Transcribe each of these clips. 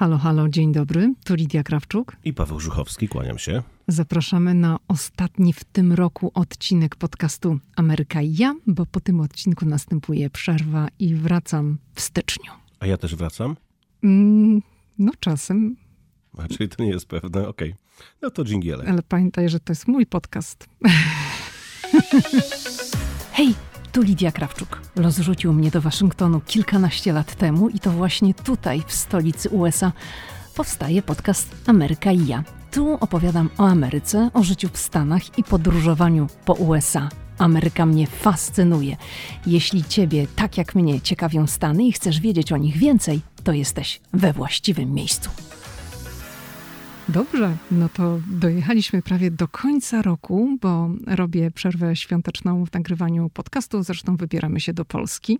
Halo, halo, dzień dobry. Tu Lidia Krawczuk. I Paweł Żuchowski, kłaniam się. Zapraszamy na ostatni w tym roku odcinek podcastu Ameryka i ja, bo po tym odcinku następuje przerwa i wracam w styczniu. A ja też wracam? Mm, no czasem. A, czyli to nie jest pewne, okej. Okay. No to dżingiele. Ale pamiętaj, że to jest mój podcast. Hej! Tu Lidia Krawczuk. Los rzucił mnie do Waszyngtonu kilkanaście lat temu i to właśnie tutaj, w stolicy USA, powstaje podcast Ameryka i ja. Tu opowiadam o Ameryce, o życiu w Stanach i podróżowaniu po USA. Ameryka mnie fascynuje. Jeśli Ciebie, tak jak mnie, ciekawią Stany i chcesz wiedzieć o nich więcej, to jesteś we właściwym miejscu. Dobrze, no to dojechaliśmy prawie do końca roku, bo robię przerwę świąteczną w nagrywaniu podcastu. Zresztą wybieramy się do Polski.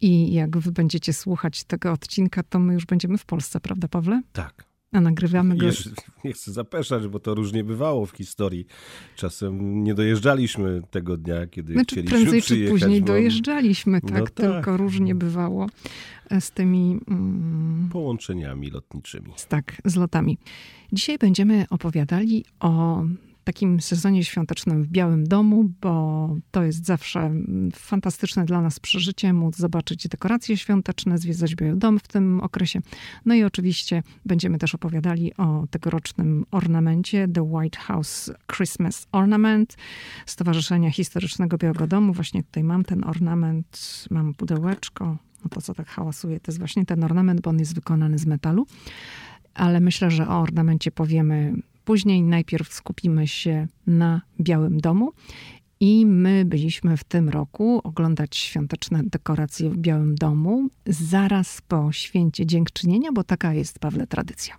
I jak wy będziecie słuchać tego odcinka, to my już będziemy w Polsce, prawda, Pawle? Tak. A nagrywamy go. Jeszcze nie chcę zapeszać, bo to różnie bywało w historii. Czasem nie dojeżdżaliśmy tego dnia, kiedy znaczy, chcieliśmy prędzej przyjechać. czy później bo... dojeżdżaliśmy, tak, No tak. tylko różnie bywało z tymi mm, połączeniami lotniczymi. Tak, z lotami. Dzisiaj będziemy opowiadali o takim sezonie świątecznym w Białym Domu, bo to jest zawsze fantastyczne dla nas przeżycie, móc zobaczyć dekoracje świąteczne, zwiedzać Biały Dom w tym okresie. No i oczywiście będziemy też opowiadali o tegorocznym ornamencie The White House Christmas Ornament Stowarzyszenia Historycznego Białego Domu. Właśnie tutaj mam ten ornament, mam pudełeczko. No to, co tak hałasuje, to jest właśnie ten ornament, bo on jest wykonany z metalu. Ale myślę, że o ornamencie powiemy później. Najpierw skupimy się na Białym Domu. I my byliśmy w tym roku oglądać świąteczne dekoracje w Białym Domu zaraz po święcie dziękczynienia, bo taka jest, Pawle, tradycja.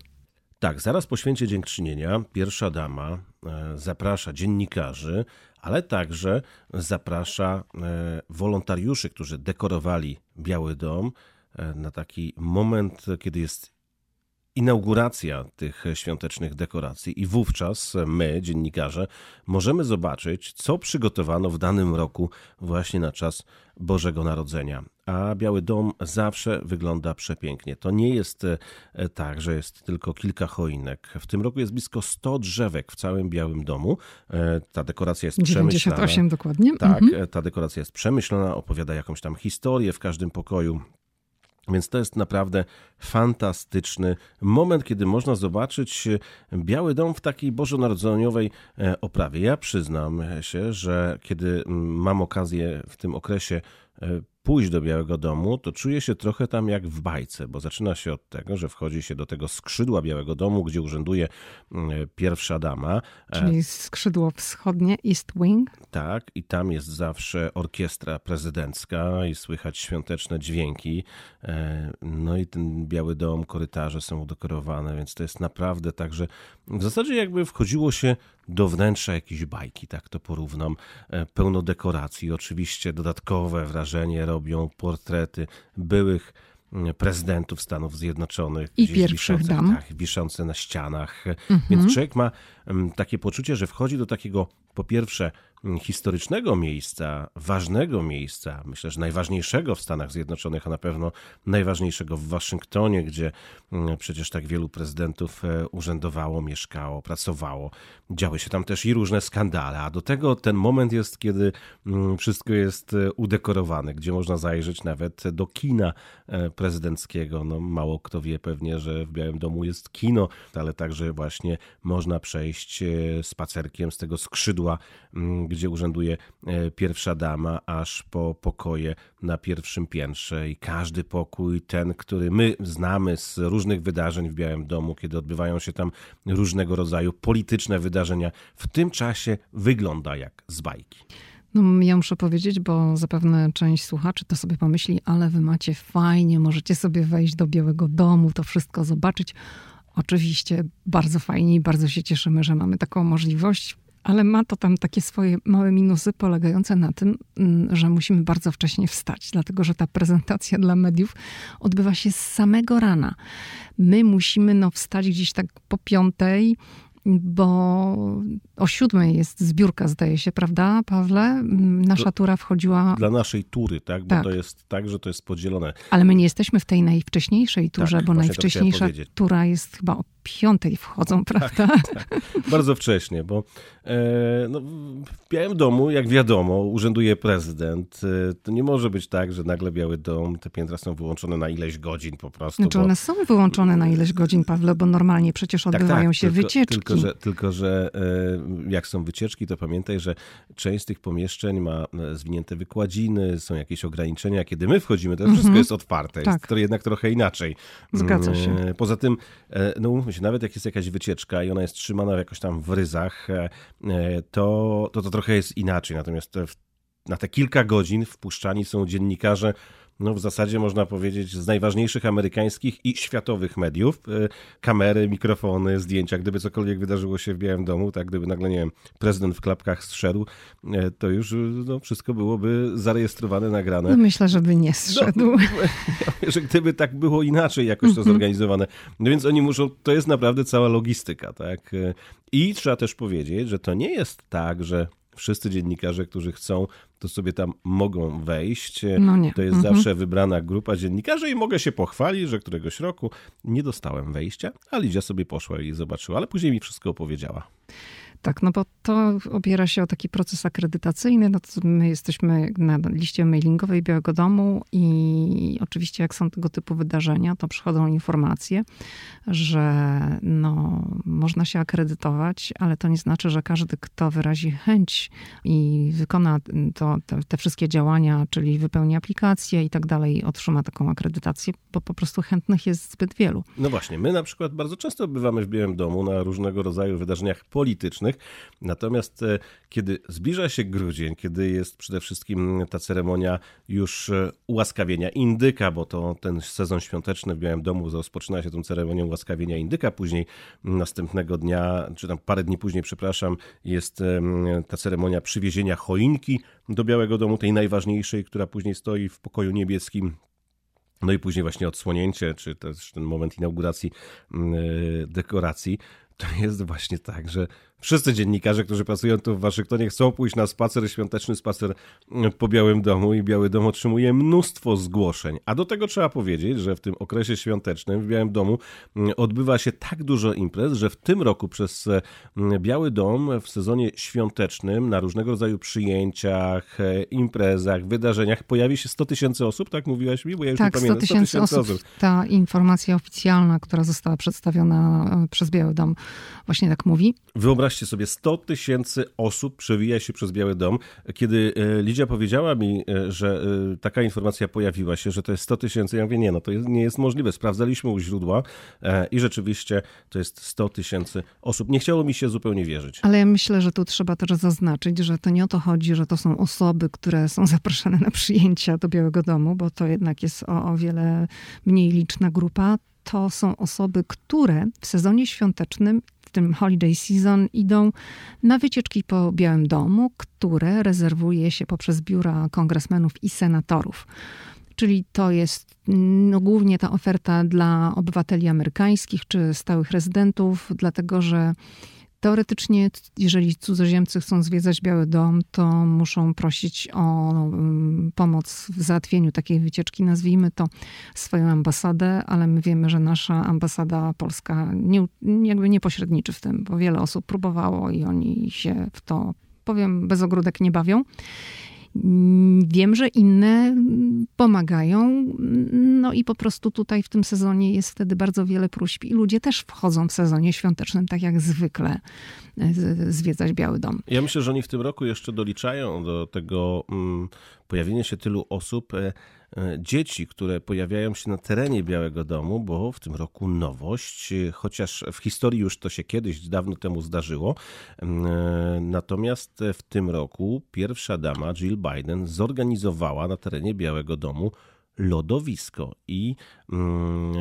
Tak, zaraz po święcie dziękczynienia pierwsza dama zaprasza dziennikarzy, ale także zaprasza wolontariuszy, którzy dekorowali Biały Dom na taki moment, kiedy jest inauguracja tych świątecznych dekoracji i wówczas my, dziennikarze, możemy zobaczyć, co przygotowano w danym roku właśnie na czas Bożego Narodzenia. A Biały Dom zawsze wygląda przepięknie. To nie jest tak, że jest tylko kilka choinek. W tym roku jest blisko 100 drzewek w całym Białym Domu. Ta dekoracja jest 98 przemyślana. dokładnie. Tak, mhm. ta dekoracja jest przemyślana, opowiada jakąś tam historię w każdym pokoju. Więc to jest naprawdę fantastyczny moment, kiedy można zobaczyć Biały Dom w takiej bożonarodzeniowej oprawie. Ja przyznam się, że kiedy mam okazję w tym okresie pójść do Białego Domu, to czuję się trochę tam jak w bajce, bo zaczyna się od tego, że wchodzi się do tego skrzydła Białego Domu, gdzie urzęduje pierwsza dama. Czyli skrzydło wschodnie, East Wing. Tak, i tam jest zawsze orkiestra prezydencka i słychać świąteczne dźwięki. No i ten Biały Dom, korytarze są udekorowane, więc to jest naprawdę tak, że w zasadzie jakby wchodziło się do wnętrza jakiejś bajki, tak to porównam. Pełno dekoracji, oczywiście dodatkowe wrażenie robią portrety byłych prezydentów Stanów Zjednoczonych. I pierwszych dam. Tak, wiszące na ścianach. Mhm. Więc człowiek ma takie poczucie, że wchodzi do takiego po pierwsze historycznego miejsca, ważnego miejsca, myślę, że najważniejszego w Stanach Zjednoczonych, a na pewno najważniejszego w Waszyngtonie, gdzie przecież tak wielu prezydentów urzędowało, mieszkało, pracowało. Działy się tam też i różne skandale, a do tego ten moment jest, kiedy wszystko jest udekorowane, gdzie można zajrzeć nawet do kina prezydenckiego. No, mało kto wie pewnie, że w Białym Domu jest kino, ale także właśnie można przejść spacerkiem z tego skrzydła gdzie urzęduje pierwsza dama, aż po pokoje na pierwszym piętrze. I każdy pokój, ten, który my znamy z różnych wydarzeń w Białym Domu, kiedy odbywają się tam różnego rodzaju polityczne wydarzenia, w tym czasie wygląda jak z bajki. No, ja muszę powiedzieć, bo zapewne część słuchaczy to sobie pomyśli, ale wy macie fajnie, możecie sobie wejść do Białego Domu, to wszystko zobaczyć. Oczywiście bardzo fajnie i bardzo się cieszymy, że mamy taką możliwość. Ale ma to tam takie swoje małe minusy polegające na tym, że musimy bardzo wcześnie wstać, dlatego że ta prezentacja dla mediów odbywa się z samego rana. My musimy no, wstać gdzieś tak po piątej, bo o siódmej jest zbiórka, zdaje się, prawda, Pawle? Nasza tura wchodziła... Dla naszej tury, tak? Bo tak. to jest tak, że to jest podzielone. Ale my nie jesteśmy w tej najwcześniejszej turze, tak, bo najwcześniejsza tura jest chyba o piątej wchodzą, tak, prawda? Tak, tak. Bardzo wcześnie, bo e, no, w Białym Domu, jak wiadomo, urzęduje prezydent. E, to nie może być tak, że nagle Biały Dom, te piętra są wyłączone na ileś godzin po prostu. Znaczy bo... one są wyłączone na ileś godzin, Pawle, bo normalnie przecież tak, odbywają tak, się tylko, wycieczki. Tylko że, tylko, że e, jak są wycieczki, to pamiętaj, że część z tych pomieszczeń ma e, zwinięte wykładziny, są jakieś ograniczenia. Kiedy my wchodzimy, to wszystko mhm. jest otwarte. Tak. Jest to jednak trochę inaczej. Zgadza się. Mm, poza tym, no umówmy się, nawet jak jest jakaś wycieczka i ona jest trzymana jakoś tam w ryzach, to to, to trochę jest inaczej. Natomiast w na te kilka godzin wpuszczani są dziennikarze no w zasadzie można powiedzieć, z najważniejszych amerykańskich i światowych mediów. E, kamery, mikrofony, zdjęcia. Gdyby cokolwiek wydarzyło się w Białym Domu, tak gdyby nagle, nie wiem, prezydent w klapkach zszedł, e, to już no, wszystko byłoby zarejestrowane, nagrane. No myślę, żeby nie zszedł. No, że gdyby tak było inaczej jakoś to mhm. zorganizowane. No więc oni muszą, to jest naprawdę cała logistyka, tak? I trzeba też powiedzieć, że to nie jest tak, że wszyscy dziennikarze, którzy chcą, to sobie tam mogą wejść. No. To jest mhm. zawsze wybrana grupa dziennikarzy i mogę się pochwalić, że któregoś roku nie dostałem wejścia, a Lidia sobie poszła i zobaczyła, ale później mi wszystko opowiedziała. Tak, no bo to opiera się o taki proces akredytacyjny. No to my jesteśmy na liście mailingowej Białego Domu i oczywiście jak są tego typu wydarzenia, to przychodzą informacje, że no, można się akredytować, ale to nie znaczy, że każdy, kto wyrazi chęć i wykona to, te, te wszystkie działania, czyli wypełni aplikację i tak dalej, otrzyma taką akredytację, bo po prostu chętnych jest zbyt wielu. No właśnie, my na przykład bardzo często bywamy w Białym Domu na różnego rodzaju wydarzeniach politycznych, Natomiast e, kiedy zbliża się grudzień, kiedy jest przede wszystkim ta ceremonia już e, ułaskawienia indyka, bo to ten sezon świąteczny w Białym Domu rozpoczyna się tą ceremonią ułaskawienia indyka, później następnego dnia, czy tam parę dni później, przepraszam, jest ta ceremonia przywiezienia choinki do Białego Domu, tej najważniejszej, która później stoi w pokoju niebieskim. No i później właśnie odsłonięcie, czy też ten moment inauguracji e, dekoracji to jest właśnie tak, że wszyscy dziennikarze, którzy pracują tu w Waszyngtonie, chcą pójść na spacer, świąteczny spacer mm, po Białym Domu i Biały Dom otrzymuje mnóstwo zgłoszeń. A do tego trzeba powiedzieć, że w tym okresie świątecznym w Białym Domu mm, odbywa się tak dużo imprez, że w tym roku przez mm, Biały Dom w sezonie świątecznym na różnego rodzaju przyjęciach, e, imprezach, wydarzeniach pojawi się 100 tysięcy osób, tak mówiłaś mi? Bo ja już tak, nie pamiętam. 100 tysięcy osób. osób. Ta informacja oficjalna, która została przedstawiona e, przez Biały Dom właśnie tak mówi. Wyobraźcie sobie, 100 tysięcy osób przewija się przez Biały Dom. Kiedy e, Lidia powiedziała mi, e, że e, taka informacja pojawiła się, że to jest 100 tysięcy, ja mówię, nie, no to jest, nie jest możliwe. Sprawdzaliśmy u źródła i rzeczywiście to jest 100 tysięcy osób. Nie chciało mi się zupełnie wierzyć. Ale ja myślę, że tu trzeba też zaznaczyć, że to nie o to chodzi, że to są osoby, które są zapraszane na przyjęcia do Białego Domu, bo to jednak jest o, o wiele mniej liczna grupa to są osoby, które w sezonie świątecznym, w tym holiday season, idą na wycieczki po Białym Domu, które rezerwuje się poprzez biura kongresmenów i senatorów. Czyli to jest no, głównie ta oferta dla obywateli amerykańskich czy stałych rezydentów, dlatego że Teoretycznie, jeżeli cudzoziemcy chcą zwiedzać Biały Dom, to muszą prosić o mm, pomoc w załatwieniu takiej wycieczki, nazwijmy to swoją ambasadę, ale my wiemy, że nasza ambasada polska nie, jakby nie pośredniczy w tym, bo wiele osób próbowało i oni się w to, powiem, bez ogródek nie bawią. Wiem, że inne pomagają, no i po prostu tutaj w tym sezonie jest wtedy bardzo wiele próśb i ludzie też wchodzą w sezonie świątecznym, tak jak zwykle, e, zwiedzać Biały Dom. Ja myślę, że oni w tym roku jeszcze doliczają do tego mm, pojawienia się tylu osób E, dzieci, które pojawiają się na terenie Białego Domu, bo w tym roku nowość, e, chociaż w historii już to się kiedyś dawno temu zdarzyło. E, natomiast w tym roku pierwsza dama Jill Biden zorganizowała na terenie Białego Domu lodowisko i mm,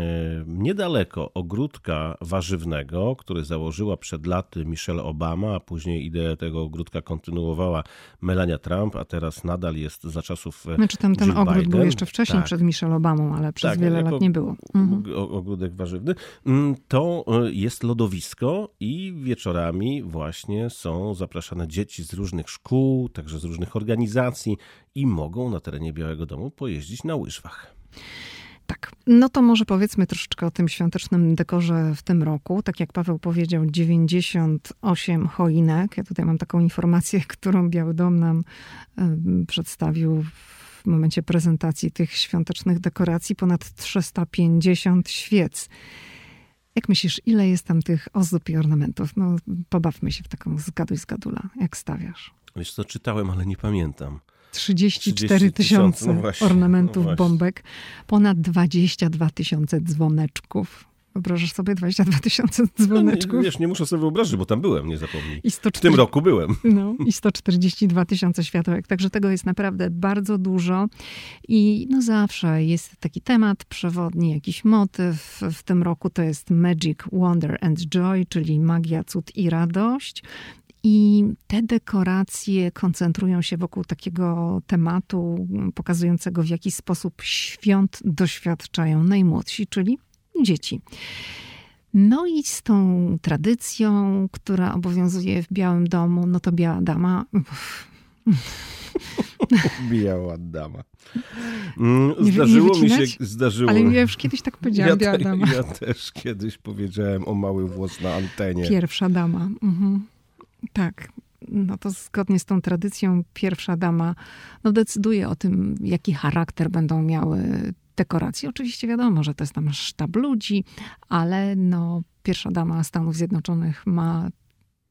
niedaleko ogródka warzywnego, który założyła przed laty Michelle Obama, a później ideę tego ogródka kontynuowała Melania Trump, a teraz nadal jest za czasów e, Znaczy tam ten Jill ogród Biden. był jeszcze wcześniej Tak. przed Michelle Obamą, ale przez Tak, wiele lat nie było. Mhm. ogródek warzywny, mm, to e, jest lodowisko i wieczorami właśnie są zapraszane dzieci z różnych szkół, także z różnych organizacji i mogą na terenie Białego Domu pojeździć na łyżwach. Tak. No to może powiedzmy troszeczkę o tym świątecznym dekorze w tym roku. Tak jak Paweł powiedział, 98 choinek. Ja tutaj mam taką informację, którą Biały Dom nam przedstawił w momencie prezentacji tych świątecznych dekoracji. Ponad 350 świec. Jak myślisz, ile jest tam tych ozdób i ornamentów? No, pobawmy się w taką zgaduj zgadula. Jak stawiasz? Wiesz co, czytałem, ale nie pamiętam. 34 tysiące no ornamentów, no bombek, ponad 22 tysiące dzwoneczków. Wyobrażasz sobie 22 tysiące No, nie, dzwoneczków? wiesz, nie muszę sobie wyobrazić, bo tam byłem, nie zapomnij. I W 140, tym roku byłem. No, I 142 tysiące światełek. Także tego jest naprawdę bardzo dużo. I no zawsze jest taki temat przewodni, jakiś motyw. W tym roku to jest Magic, Wonder and Joy, czyli magia, cud i radość. I te dekoracje koncentrują się wokół takiego tematu pokazującego, w jaki sposób świąt doświadczają najmłodsi, czyli dzieci. No i z tą tradycją, która obowiązuje w Białym Domu, no to Biała Dama. Biała dama. Mm, Nie- nie Zdarzyło mi się, zdarzyło. Ale ja już kiedyś tak powiedziałam, Biała te- ja też kiedyś powiedziałem o mały włos na antenie. Pierwsza dama. Mhm. Tak. No to zgodnie z tą tradycją, pierwsza dama no decyduje o tym, jaki charakter będą miały dekoracje. Oczywiście wiadomo, że to jest tam sztab ludzi, ale no, pierwsza dama Stanów Zjednoczonych ma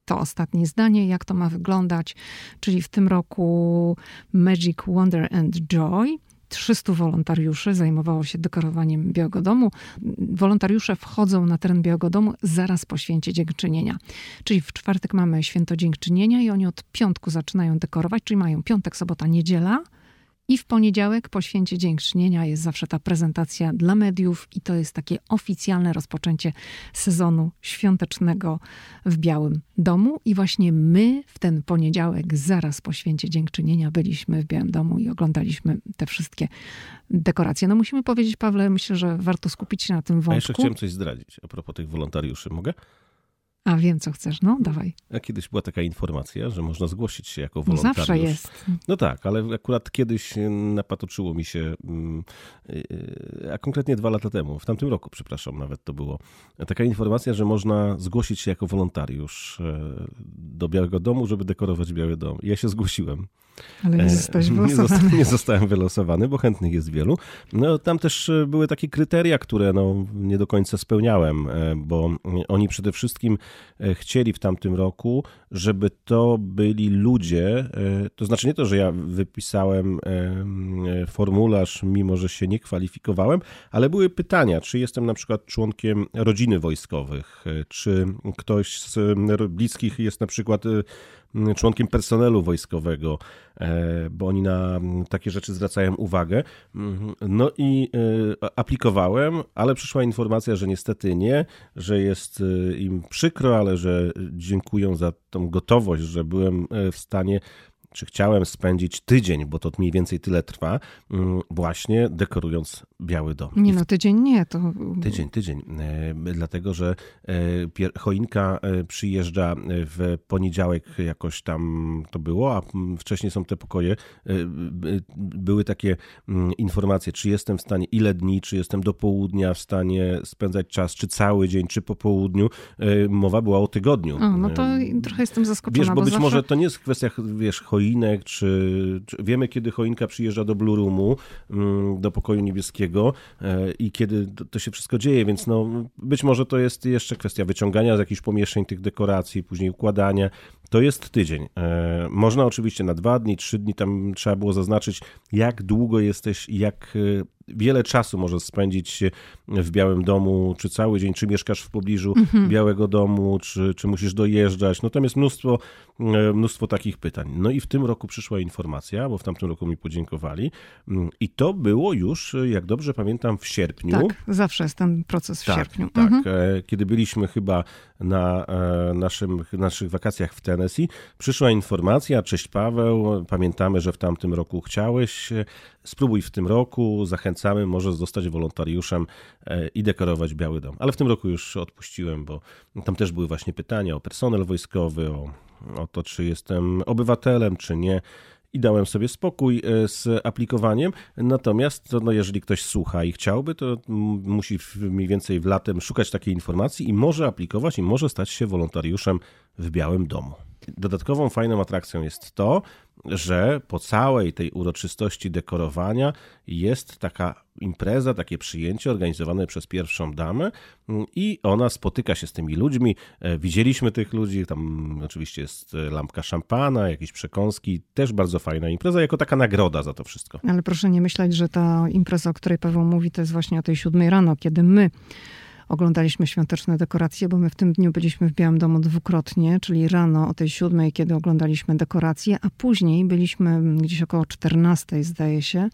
to ostatnie zdanie, jak to ma wyglądać. Czyli w tym roku Magic, Wonder and Joy. 300 wolontariuszy zajmowało się dekorowaniem Białego Domu. Wolontariusze wchodzą na teren Białego Domu zaraz po święcie dziękczynienia. Czyli w czwartek mamy święto dziękczynienia i oni od piątku zaczynają dekorować, czyli mają piątek, sobota, niedziela. I w poniedziałek po święcie dziękczynienia jest zawsze ta prezentacja dla mediów i to jest takie oficjalne rozpoczęcie sezonu świątecznego w Białym Domu. I właśnie my w ten poniedziałek, zaraz po święcie dziękczynienia, byliśmy w Białym Domu i oglądaliśmy te wszystkie dekoracje. No musimy powiedzieć, Pawle, myślę, że warto skupić się na tym A jeszcze wątku. chciałem coś zdradzić a propos tych wolontariuszy. Mogę? A wiem, co chcesz. No, dawaj. A kiedyś była taka informacja, że można zgłosić się jako No wolontariusz. zawsze jest. No tak, ale akurat kiedyś y, napatoczyło mi się, mm, y, a konkretnie dwa lata temu, w tamtym roku, przepraszam, nawet to było, taka informacja, że można zgłosić się jako wolontariusz e, do Białego Domu, żeby dekorować Biały Dom. I Ja się zgłosiłem. Ale nie E, zostałeś nie, wylosowany. zosta- nie zostałem wylosowany, bo chętnych jest wielu. No, tam też e, były takie kryteria, które no, nie do końca spełniałem, e, bo oni przede wszystkim chcieli w tamtym roku, żeby to byli ludzie, to znaczy nie to, że ja wypisałem formularz, mimo że się nie kwalifikowałem, ale były pytania, czy jestem na przykład członkiem rodziny wojskowych, czy ktoś z bliskich jest na przykład członkiem personelu wojskowego, bo oni na takie rzeczy zwracają uwagę. Mhm. No i e, aplikowałem, ale przyszła informacja, że niestety nie, że jest e, im przykro, ale że dziękują za tą gotowość, że byłem e, w stanie czy chciałem spędzić tydzień, bo to mniej więcej tyle trwa, mm, właśnie dekorując Biały Dom. Nie no, tydzień nie, to... Tydzień, tydzień. E, Dlatego, że e, choinka e, przyjeżdża w poniedziałek jakoś tam to było, a wcześniej są te pokoje. Były takie mm, informacje, czy jestem w stanie, ile dni, czy jestem do południa w stanie spędzać czas, czy cały dzień, czy po południu. Mowa była o tygodniu. O, no to trochę jestem zaskoczona, Wiesz, bo być zawsze... może to nie jest kwestia, wiesz, choinek, czy, czy wiemy, kiedy choinka przyjeżdża do Blue Roomu, mm, do pokoju niebieskiego e, i kiedy to, się wszystko dzieje, więc no, być może to jest jeszcze kwestia wyciągania z jakichś pomieszczeń tych dekoracji, później układania. To jest tydzień. E, Można oczywiście na dwa dni, trzy dni, tam trzeba było zaznaczyć, jak długo jesteś, jak, e, wiele czasu możesz spędzić w Białym Domu, czy cały dzień, czy mieszkasz w pobliżu mhm. Białego Domu, czy, czy musisz dojeżdżać. No tam jest mnóstwo, mnóstwo takich pytań. No i w tym roku przyszła informacja, bo w tamtym roku mi podziękowali mm, i to było już, jak dobrze pamiętam, w sierpniu. Tak, zawsze jest ten proces w tak, sierpniu. Tak, mhm. E, kiedy byliśmy chyba na e, naszym, naszych wakacjach w Tennessee, przyszła informacja, cześć Paweł, pamiętamy, że w tamtym roku chciałeś, spróbuj w tym roku, zachęcamy, możesz zostać wolontariuszem e, i dekorować Biały Dom. Ale w tym roku już odpuściłem, bo tam też były właśnie pytania o personel wojskowy, o, o to, czy jestem obywatelem, czy nie i dałem sobie spokój e, z aplikowaniem. Natomiast no, jeżeli ktoś słucha i chciałby, to musi mniej więcej w latem szukać takiej informacji i może aplikować i może stać się wolontariuszem w Białym Domu. Dodatkową fajną atrakcją jest to, że po całej tej uroczystości dekorowania jest taka impreza, takie przyjęcie organizowane przez pierwszą damę i ona spotyka się z tymi ludźmi. E, widzieliśmy tych ludzi, tam oczywiście jest e, lampka szampana, jakieś przekąski, też bardzo fajna impreza, jako taka nagroda za to wszystko. Ale proszę nie myśleć, że ta impreza, o której Paweł mówi, to jest właśnie o tej siódmej rano, kiedy my oglądaliśmy świąteczne dekoracje, bo my w tym dniu byliśmy w Białym Domu dwukrotnie, czyli rano o tej siódmej, kiedy oglądaliśmy dekoracje, a później byliśmy gdzieś około 14, zdaje się,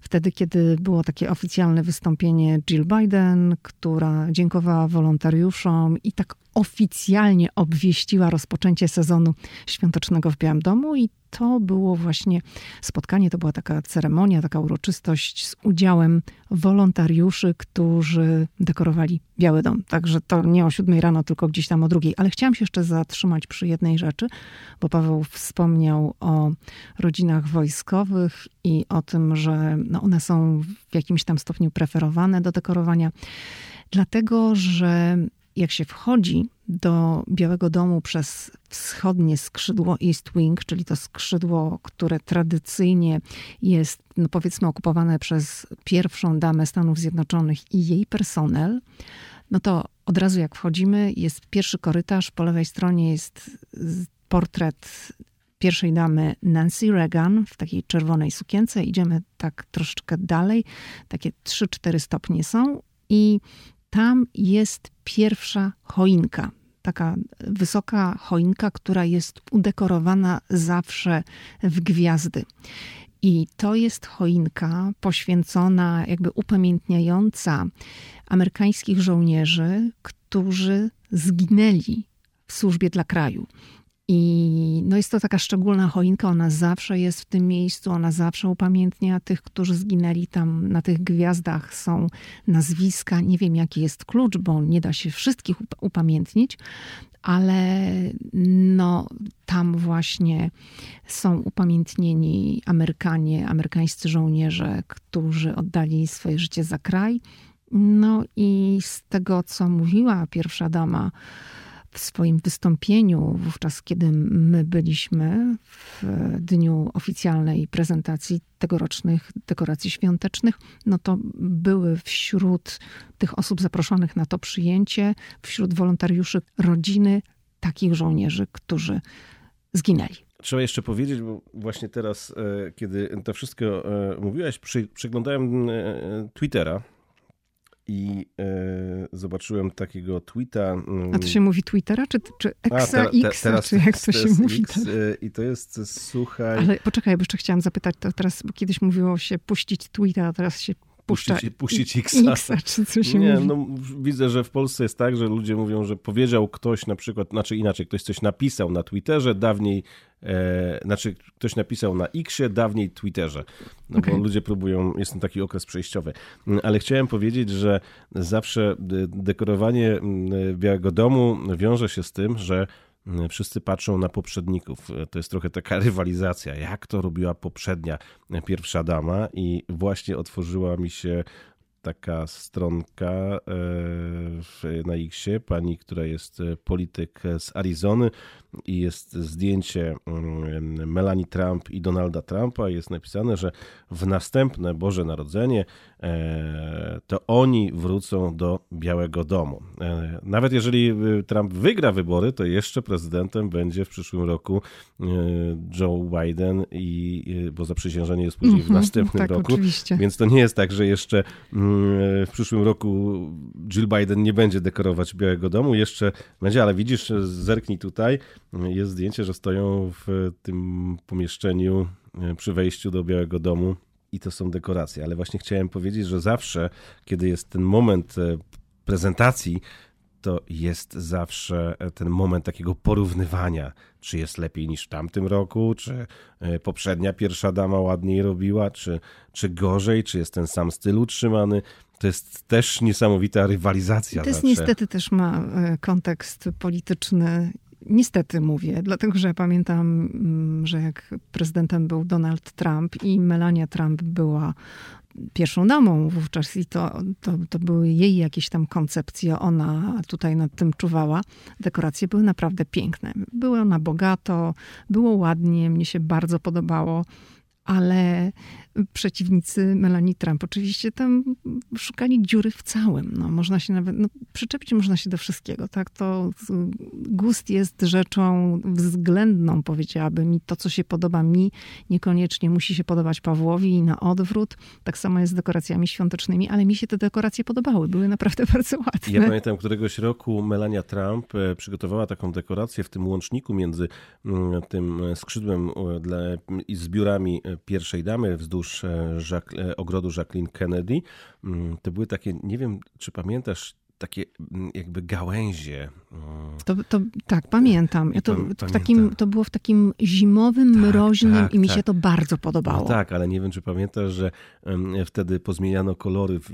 wtedy, kiedy było takie oficjalne wystąpienie Jill Biden, która dziękowała wolontariuszom i tak oficjalnie obwieściła rozpoczęcie sezonu świątecznego w Białym Domu i to było właśnie spotkanie, to była taka ceremonia, taka uroczystość z udziałem wolontariuszy, którzy dekorowali Biały Dom. Także to nie o siódmej rano, tylko gdzieś tam o drugiej. Ale chciałam się jeszcze zatrzymać przy jednej rzeczy, bo Paweł wspomniał o rodzinach wojskowych i o tym, że no one są w jakimś tam stopniu preferowane do dekorowania. Dlatego, że jak się wchodzi do Białego Domu przez wschodnie skrzydło East Wing, czyli to skrzydło, które tradycyjnie jest, no powiedzmy, okupowane przez pierwszą damę Stanów Zjednoczonych i jej personel, no to od razu jak wchodzimy, jest pierwszy korytarz, po lewej stronie jest portret pierwszej damy Nancy Reagan w takiej czerwonej sukience. Idziemy tak troszeczkę dalej, takie 3-4 stopnie są i tam jest pierwsza choinka. Taka wysoka choinka, która jest udekorowana zawsze w gwiazdy. I to jest choinka poświęcona, jakby upamiętniająca amerykańskich żołnierzy, którzy zginęli w służbie dla kraju. I no jest to taka szczególna choinka, ona zawsze jest w tym miejscu, ona zawsze upamiętnia tych, którzy zginęli tam. Na tych gwiazdach są nazwiska. Nie wiem, jaki jest klucz, bo nie da się wszystkich upamiętnić, ale no, tam właśnie są upamiętnieni Amerykanie, amerykańscy żołnierze, którzy oddali swoje życie za kraj. No i z tego, co mówiła pierwsza dama, w swoim wystąpieniu, wówczas kiedy my byliśmy w dniu oficjalnej prezentacji tegorocznych dekoracji świątecznych, no to były wśród tych osób zaproszonych na to przyjęcie, wśród wolontariuszy rodziny takich żołnierzy, którzy zginęli. Trzeba jeszcze powiedzieć, bo właśnie teraz, e, kiedy to wszystko e, mówiłaś, przeglądałem e, Twittera i e, zobaczyłem takiego tweeta. A to się mówi Twittera, czy, czy Exa, X, teraz, czy jak to się mówi? X, tak? I to jest, słuchaj... Ale poczekaj, bo jeszcze chciałam zapytać, to teraz, bo kiedyś mówiło się puścić Twittera, a teraz się puszcza puścić, puścić Xa. czy co się Nie, mówi? no widzę, że w Polsce jest tak, że ludzie mówią, że powiedział ktoś na przykład, znaczy inaczej, ktoś coś napisał na Twitterze, dawniej, e, znaczy ktoś napisał na Xie, dawniej Twitterze. No okay. bo ludzie próbują, jest ten taki okres przejściowy. Ale chciałem powiedzieć, że zawsze dekorowanie Białego Domu wiąże się z tym, że wszyscy patrzą na poprzedników. To jest trochę taka rywalizacja, jak to robiła poprzednia pierwsza dama? I właśnie otworzyła mi się taka stronka e, na Xie, pani, która jest polityk z Arizony, i jest zdjęcie mm, Melanie Trump i Donalda Trumpa. Jest napisane, że w następne Boże Narodzenie e, to oni wrócą do Białego Domu. E, nawet jeżeli y, Trump wygra wybory, to jeszcze prezydentem będzie w przyszłym roku e, Joe Biden, i, bo zaprzysiężenie jest później w mhm, następnym tak, roku. Oczywiście. Więc to nie jest tak, że jeszcze mm, w przyszłym roku Jill Biden nie będzie dekorować Białego Domu. Jeszcze będzie, ale widzisz, zerknij tutaj, jest zdjęcie, że stoją w tym pomieszczeniu e, przy wejściu do Białego Domu i to są dekoracje. Ale właśnie chciałem powiedzieć, że zawsze, kiedy jest ten moment e, prezentacji, to jest zawsze e, ten moment takiego porównywania, czy jest lepiej niż w tamtym roku, czy poprzednia pierwsza dama ładniej robiła, czy, czy gorzej, czy jest ten sam styl utrzymany. To jest też niesamowita rywalizacja. To jest niestety też ma kontekst polityczny Niestety mówię, dlatego że pamiętam, mm, że jak prezydentem był Donald Trump i Melania Trump była pierwszą damą wówczas i to, to, to były jej jakieś tam koncepcje, ona tutaj nad tym czuwała. Dekoracje były naprawdę piękne. Były na bogato, było ładnie, mnie się bardzo podobało ale przeciwnicy Melanie Trump oczywiście tam szukali dziury w całym. No, można się nawet, no, przyczepić można się do wszystkiego, tak? To gust jest rzeczą względną, powiedziałabym. I to, co się podoba mi, niekoniecznie musi się podobać Pawłowi i na odwrót. Tak samo jest z dekoracjami świątecznymi, ale mi się te dekoracje podobały. Były naprawdę bardzo ładne. Ja pamiętam, któregoś roku Melania Trump e, przygotowała taką dekorację w tym łączniku między mm, tym skrzydłem e, dla, i zbiorami e, pierwszej damy wzdłuż e, e, ogrodu Jacqueline Kennedy. Mm, to były takie, nie wiem czy pamiętasz, takie mm, jakby gałęzie. Mm. To, to, tak, pamiętam. Ja to, to, w takim, to było w takim zimowym, tak, mroźnym tak, i mi tak. się to bardzo podobało. No tak, ale nie wiem, czy pamiętasz, że wtedy pozmieniano kolory w,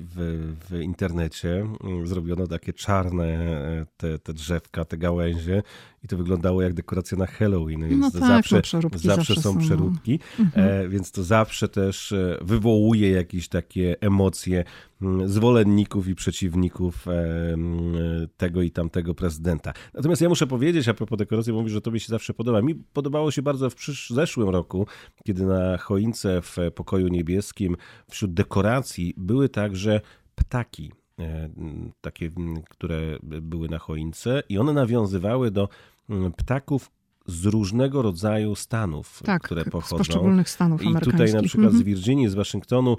w, internecie. Zrobiono takie czarne e, te, te drzewka, te gałęzie i to wyglądało jak dekoracja na Halloween, więc no tak, zawsze, no zawsze, zawsze, są no. przeróbki, mhm. e, więc to zawsze też e, wywołuje jakieś takie emocje mm, zwolenników i przeciwników tego i tamtego prezydenta. Natomiast ja muszę powiedzieć, a propos dekoracji, mówisz, że tobie się zawsze podoba. Mi podobało się bardzo w zeszłym roku, kiedy na choince w pokoju niebieskim wśród dekoracji były także ptaki. E, takie, które były na choince i one nawiązywały do ptaków z różnego rodzaju stanów, tak, które pochodzą. Z poszczególnych stanów I tutaj na przykład z Virginii, z Waszyngtonu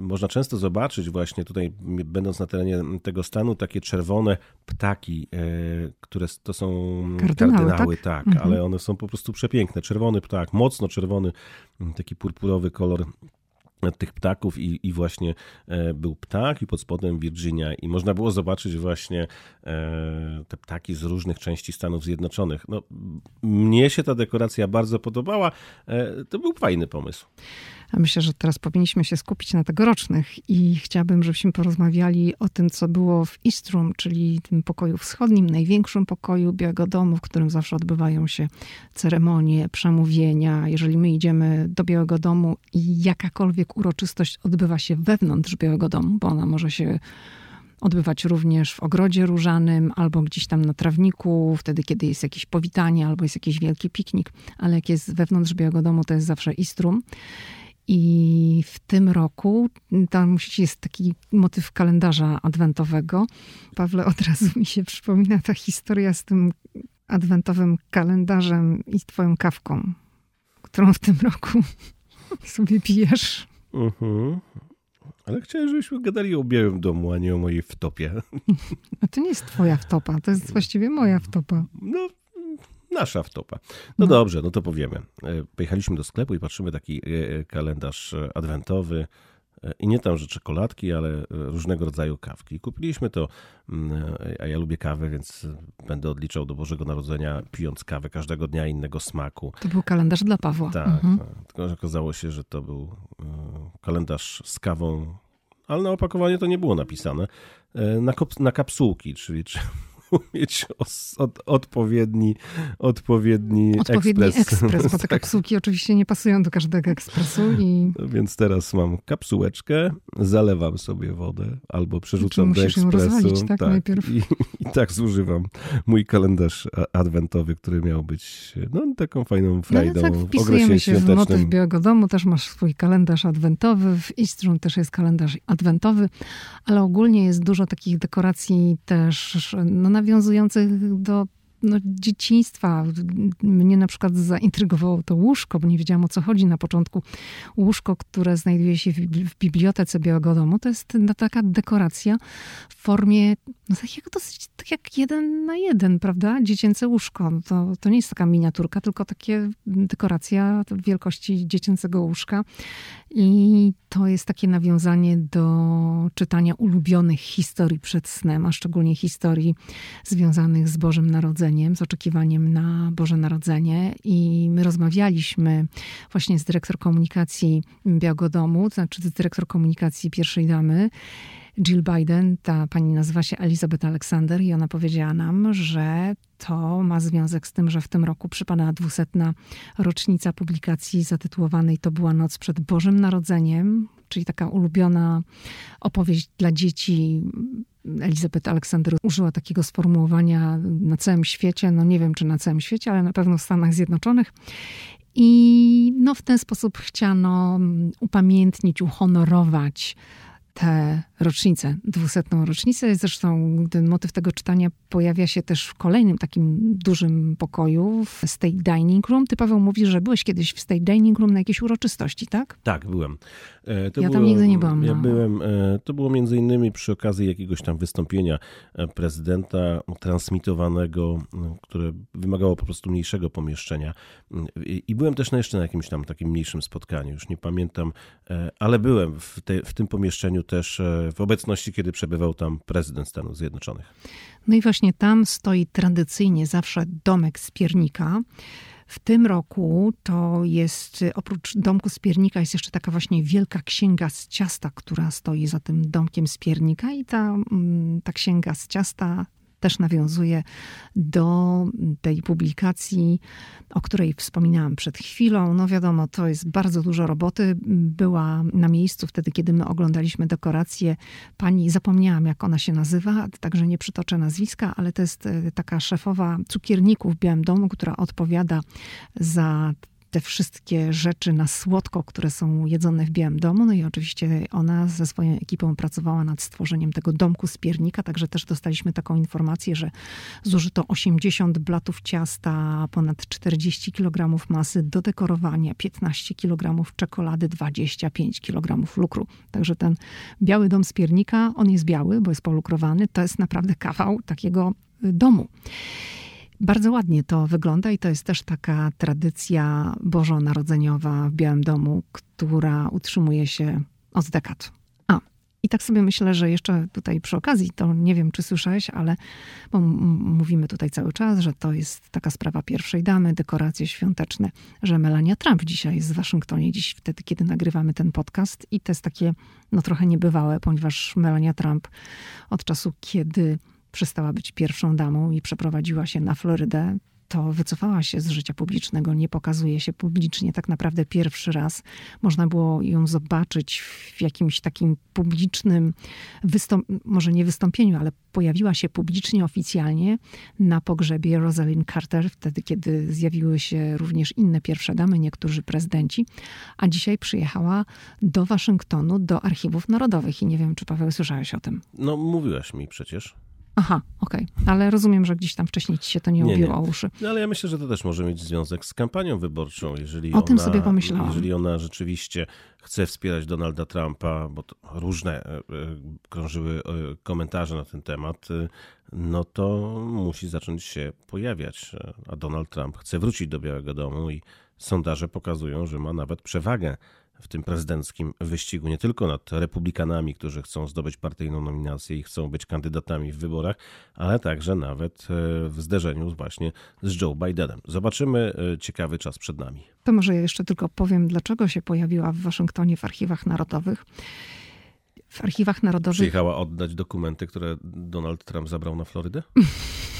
można często zobaczyć właśnie tutaj, będąc na terenie tego stanu, takie czerwone ptaki, e, które to są kardynały, kardynały tak, tak mhm. ale one są po prostu przepiękne. Czerwony ptak, mocno czerwony, taki purpurowy kolor tych ptaków i, i właśnie e, był ptak i pod spodem Virginia i można było zobaczyć właśnie e, te ptaki z różnych części Stanów Zjednoczonych. No, mnie się ta dekoracja bardzo podobała. E, to był fajny pomysł. Myślę, że teraz powinniśmy się skupić na tegorocznych i chciałabym, żebyśmy porozmawiali o tym, co było w East Room, czyli tym pokoju wschodnim, największym pokoju Białego Domu, w którym zawsze odbywają się ceremonie, przemówienia. Jeżeli my idziemy do Białego Domu i jakakolwiek uroczystość odbywa się wewnątrz Białego Domu, bo ona może się odbywać również w ogrodzie różanym albo gdzieś tam na trawniku, wtedy kiedy jest jakieś powitanie albo jest jakiś wielki piknik, ale jak jest wewnątrz Białego Domu, to jest zawsze Istrum. I w tym roku tam jest taki motyw kalendarza adwentowego. Pawle, od razu mi się przypomina ta historia z tym adwentowym kalendarzem i twoją kawką, którą w tym roku sobie pijesz. Uh-huh. Ale chciałem, żebyśmy gadali o Białym Domu, a nie o mojej wtopie. A to nie jest twoja wtopa, to jest właściwie moja wtopa. No, Nasza wtopa. No, no, dobrze, no to powiemy. E, pojechaliśmy do sklepu i patrzymy taki e, kalendarz adwentowy. E, I nie tam, że czekoladki, ale różnego rodzaju kawki. Kupiliśmy to, mm, a ja lubię kawę, więc będę odliczał do Bożego Narodzenia, pijąc kawę każdego dnia innego smaku. To był kalendarz dla Pawła. Tak, mhm. tak. tylko że okazało się, że to był kalendarz z kawą, ale na opakowaniu to nie było napisane. Na, na kapsułki, czyli mieć od, odpowiedni, odpowiedni, odpowiedni ekspres. ekspres bo te tak. kapsułki oczywiście nie pasują do każdego ekspresu. I... No więc teraz mam kapsułeczkę, zalewam sobie wodę albo przerzucam do ekspresu. Ją rozwalić, tak, tak najpierw. I, I tak zużywam mój kalendarz adwentowy, który miał być no, taką fajną frajdą no, tak w okresie się w motyw Białego Domu, też masz swój kalendarz adwentowy, w Eastrum też jest kalendarz adwentowy, ale ogólnie jest dużo takich dekoracji też no, nawiązujących do no, dzieciństwa. Mnie na przykład zaintrygowało to łóżko, bo nie wiedziałam o co chodzi na początku. Łóżko, które znajduje się w, bibliotece Białego Domu, to jest no, taka dekoracja w formie no, tak jak dosyć, tak jak jeden na jeden, prawda? Dziecięce łóżko. To, to nie jest taka miniaturka, tylko takie dekoracja wielkości dziecięcego łóżka. I to jest takie nawiązanie do czytania ulubionych historii przed snem, a szczególnie historii związanych z Bożym Narodzeniem, z oczekiwaniem na Boże Narodzenie. I my rozmawialiśmy właśnie z dyrektor komunikacji Białego Domu, to znaczy z dyrektor komunikacji pierwszej damy, Jill Biden, ta pani nazywa się Elizabeth Alexander i ona powiedziała nam, że to ma związek z tym, że w tym roku przypada dwusetna rocznica publikacji zatytułowanej To była noc przed Bożym Narodzeniem, czyli taka ulubiona opowieść dla dzieci. Elizabeth Alexander użyła takiego sformułowania na całym świecie, no nie wiem czy na całym świecie, ale na pewno w Stanach Zjednoczonych. I no, w ten sposób chciano upamiętnić, uhonorować tę rocznicę, dwusetną rocznicę. Zresztą ten motyw tego czytania pojawia się też w kolejnym takim dużym pokoju w State Dining Room. Ty, Paweł, mówisz, że byłeś kiedyś w State Dining Room na jakiejś uroczystości, tak? Tak, byłem. E, to ja było, tam nigdy nie byłam. Ja no. byłem, e, to było między innymi przy okazji jakiegoś tam wystąpienia e, prezydenta transmitowanego, które wymagało po prostu mniejszego pomieszczenia. I byłem też na jeszcze na jakimś tam takim mniejszym spotkaniu, już nie pamiętam, ale byłem w, te, w tym pomieszczeniu też w obecności, kiedy przebywał tam prezydent Stanów Zjednoczonych. No i właśnie tam stoi tradycyjnie zawsze domek z piernika. W tym roku to jest, oprócz domku z piernika, jest jeszcze taka właśnie wielka księga z ciasta, która stoi za tym domkiem z piernika i ta, mm, ta księga z ciasta też nawiązuje do tej publikacji, o której wspominałam przed chwilą. No wiadomo, to jest bardzo dużo roboty. Była na miejscu wtedy, kiedy my oglądaliśmy dekorację. Pani, zapomniałam jak ona się nazywa, także nie przytoczę nazwiska, ale to jest e, taka szefowa cukierników w Białym Domu, która odpowiada za te wszystkie rzeczy na słodko, które są jedzone w Białym Domu. No i oczywiście ona ze swoją ekipą pracowała nad stworzeniem tego domku z piernika, także też dostaliśmy taką informację, że zużyto 80 blatów ciasta, ponad 40 kg masy do dekorowania, 15 kg czekolady, 25 kg lukru. Także ten biały dom z piernika, on jest biały, bo jest polukrowany, to jest naprawdę kawał takiego domu. Bardzo ładnie to wygląda i to jest też taka tradycja bożonarodzeniowa w Białym Domu, która utrzymuje się od dekad. A, i tak sobie myślę, że jeszcze tutaj przy okazji, to nie wiem, czy słyszałeś, ale bo mówimy tutaj cały czas, że to jest taka sprawa pierwszej damy, dekoracje świąteczne, że Melania Trump dzisiaj jest w Waszyngtonie, dziś wtedy, kiedy nagrywamy ten podcast i to jest takie, no trochę niebywałe, ponieważ Melania Trump od czasu, kiedy przestała być pierwszą damą i przeprowadziła się na Florydę, to wycofała się z życia publicznego, nie pokazuje się publicznie. Tak naprawdę pierwszy raz można było ją zobaczyć w jakimś takim publicznym, może nie wystąpieniu, ale pojawiła się publicznie, oficjalnie na pogrzebie Rosalind Carter, wtedy kiedy zjawiły się również inne pierwsze damy, niektórzy prezydenci, a dzisiaj przyjechała do Waszyngtonu, do Archiwów Narodowych i nie wiem, czy Paweł słyszałeś o tym. No, mówiłaś mi przecież. Aha, okej. Okay. Ale rozumiem, że gdzieś tam wcześniej ci się to nie, ubiło o uszy. No ale ja myślę, że to też może mieć związek z kampanią wyborczą. Jeżeli o ona, tym sobie pomyślałam. Jeżeli ona rzeczywiście chce wspierać Donalda Trumpa, bo różne e, e, krążyły e, komentarze na ten temat, no to musi zacząć się pojawiać. A Donald Trump chce wrócić do Białego Domu i sondaże pokazują, że ma nawet przewagę w tym prezydenckim wyścigu, nie tylko nad republikanami, którzy chcą zdobyć partyjną nominację i chcą być kandydatami w wyborach, ale także nawet e, w zderzeniu właśnie z Joe Bidenem. Zobaczymy, e, ciekawy czas przed nami. To może ja jeszcze tylko powiem, dlaczego się pojawiła w Waszyngtonie w archiwach narodowych. W archiwach narodowych. Przyjechała oddać dokumenty, które Donald Trump zabrał na Florydę?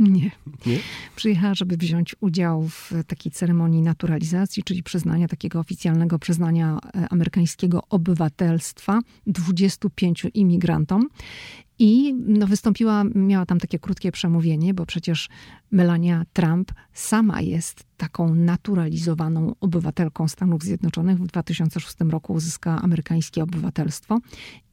Nie. Nie. Przyjechała, żeby wziąć udział w takiej ceremonii naturalizacji, czyli przyznania takiego oficjalnego przyznania e, amerykańskiego obywatelstwa 25 imigrantom. I no, wystąpiła, miała tam takie krótkie przemówienie, bo przecież Melania Trump sama jest taką naturalizowaną obywatelką Stanów Zjednoczonych. W 2006 roku uzyskała amerykańskie obywatelstwo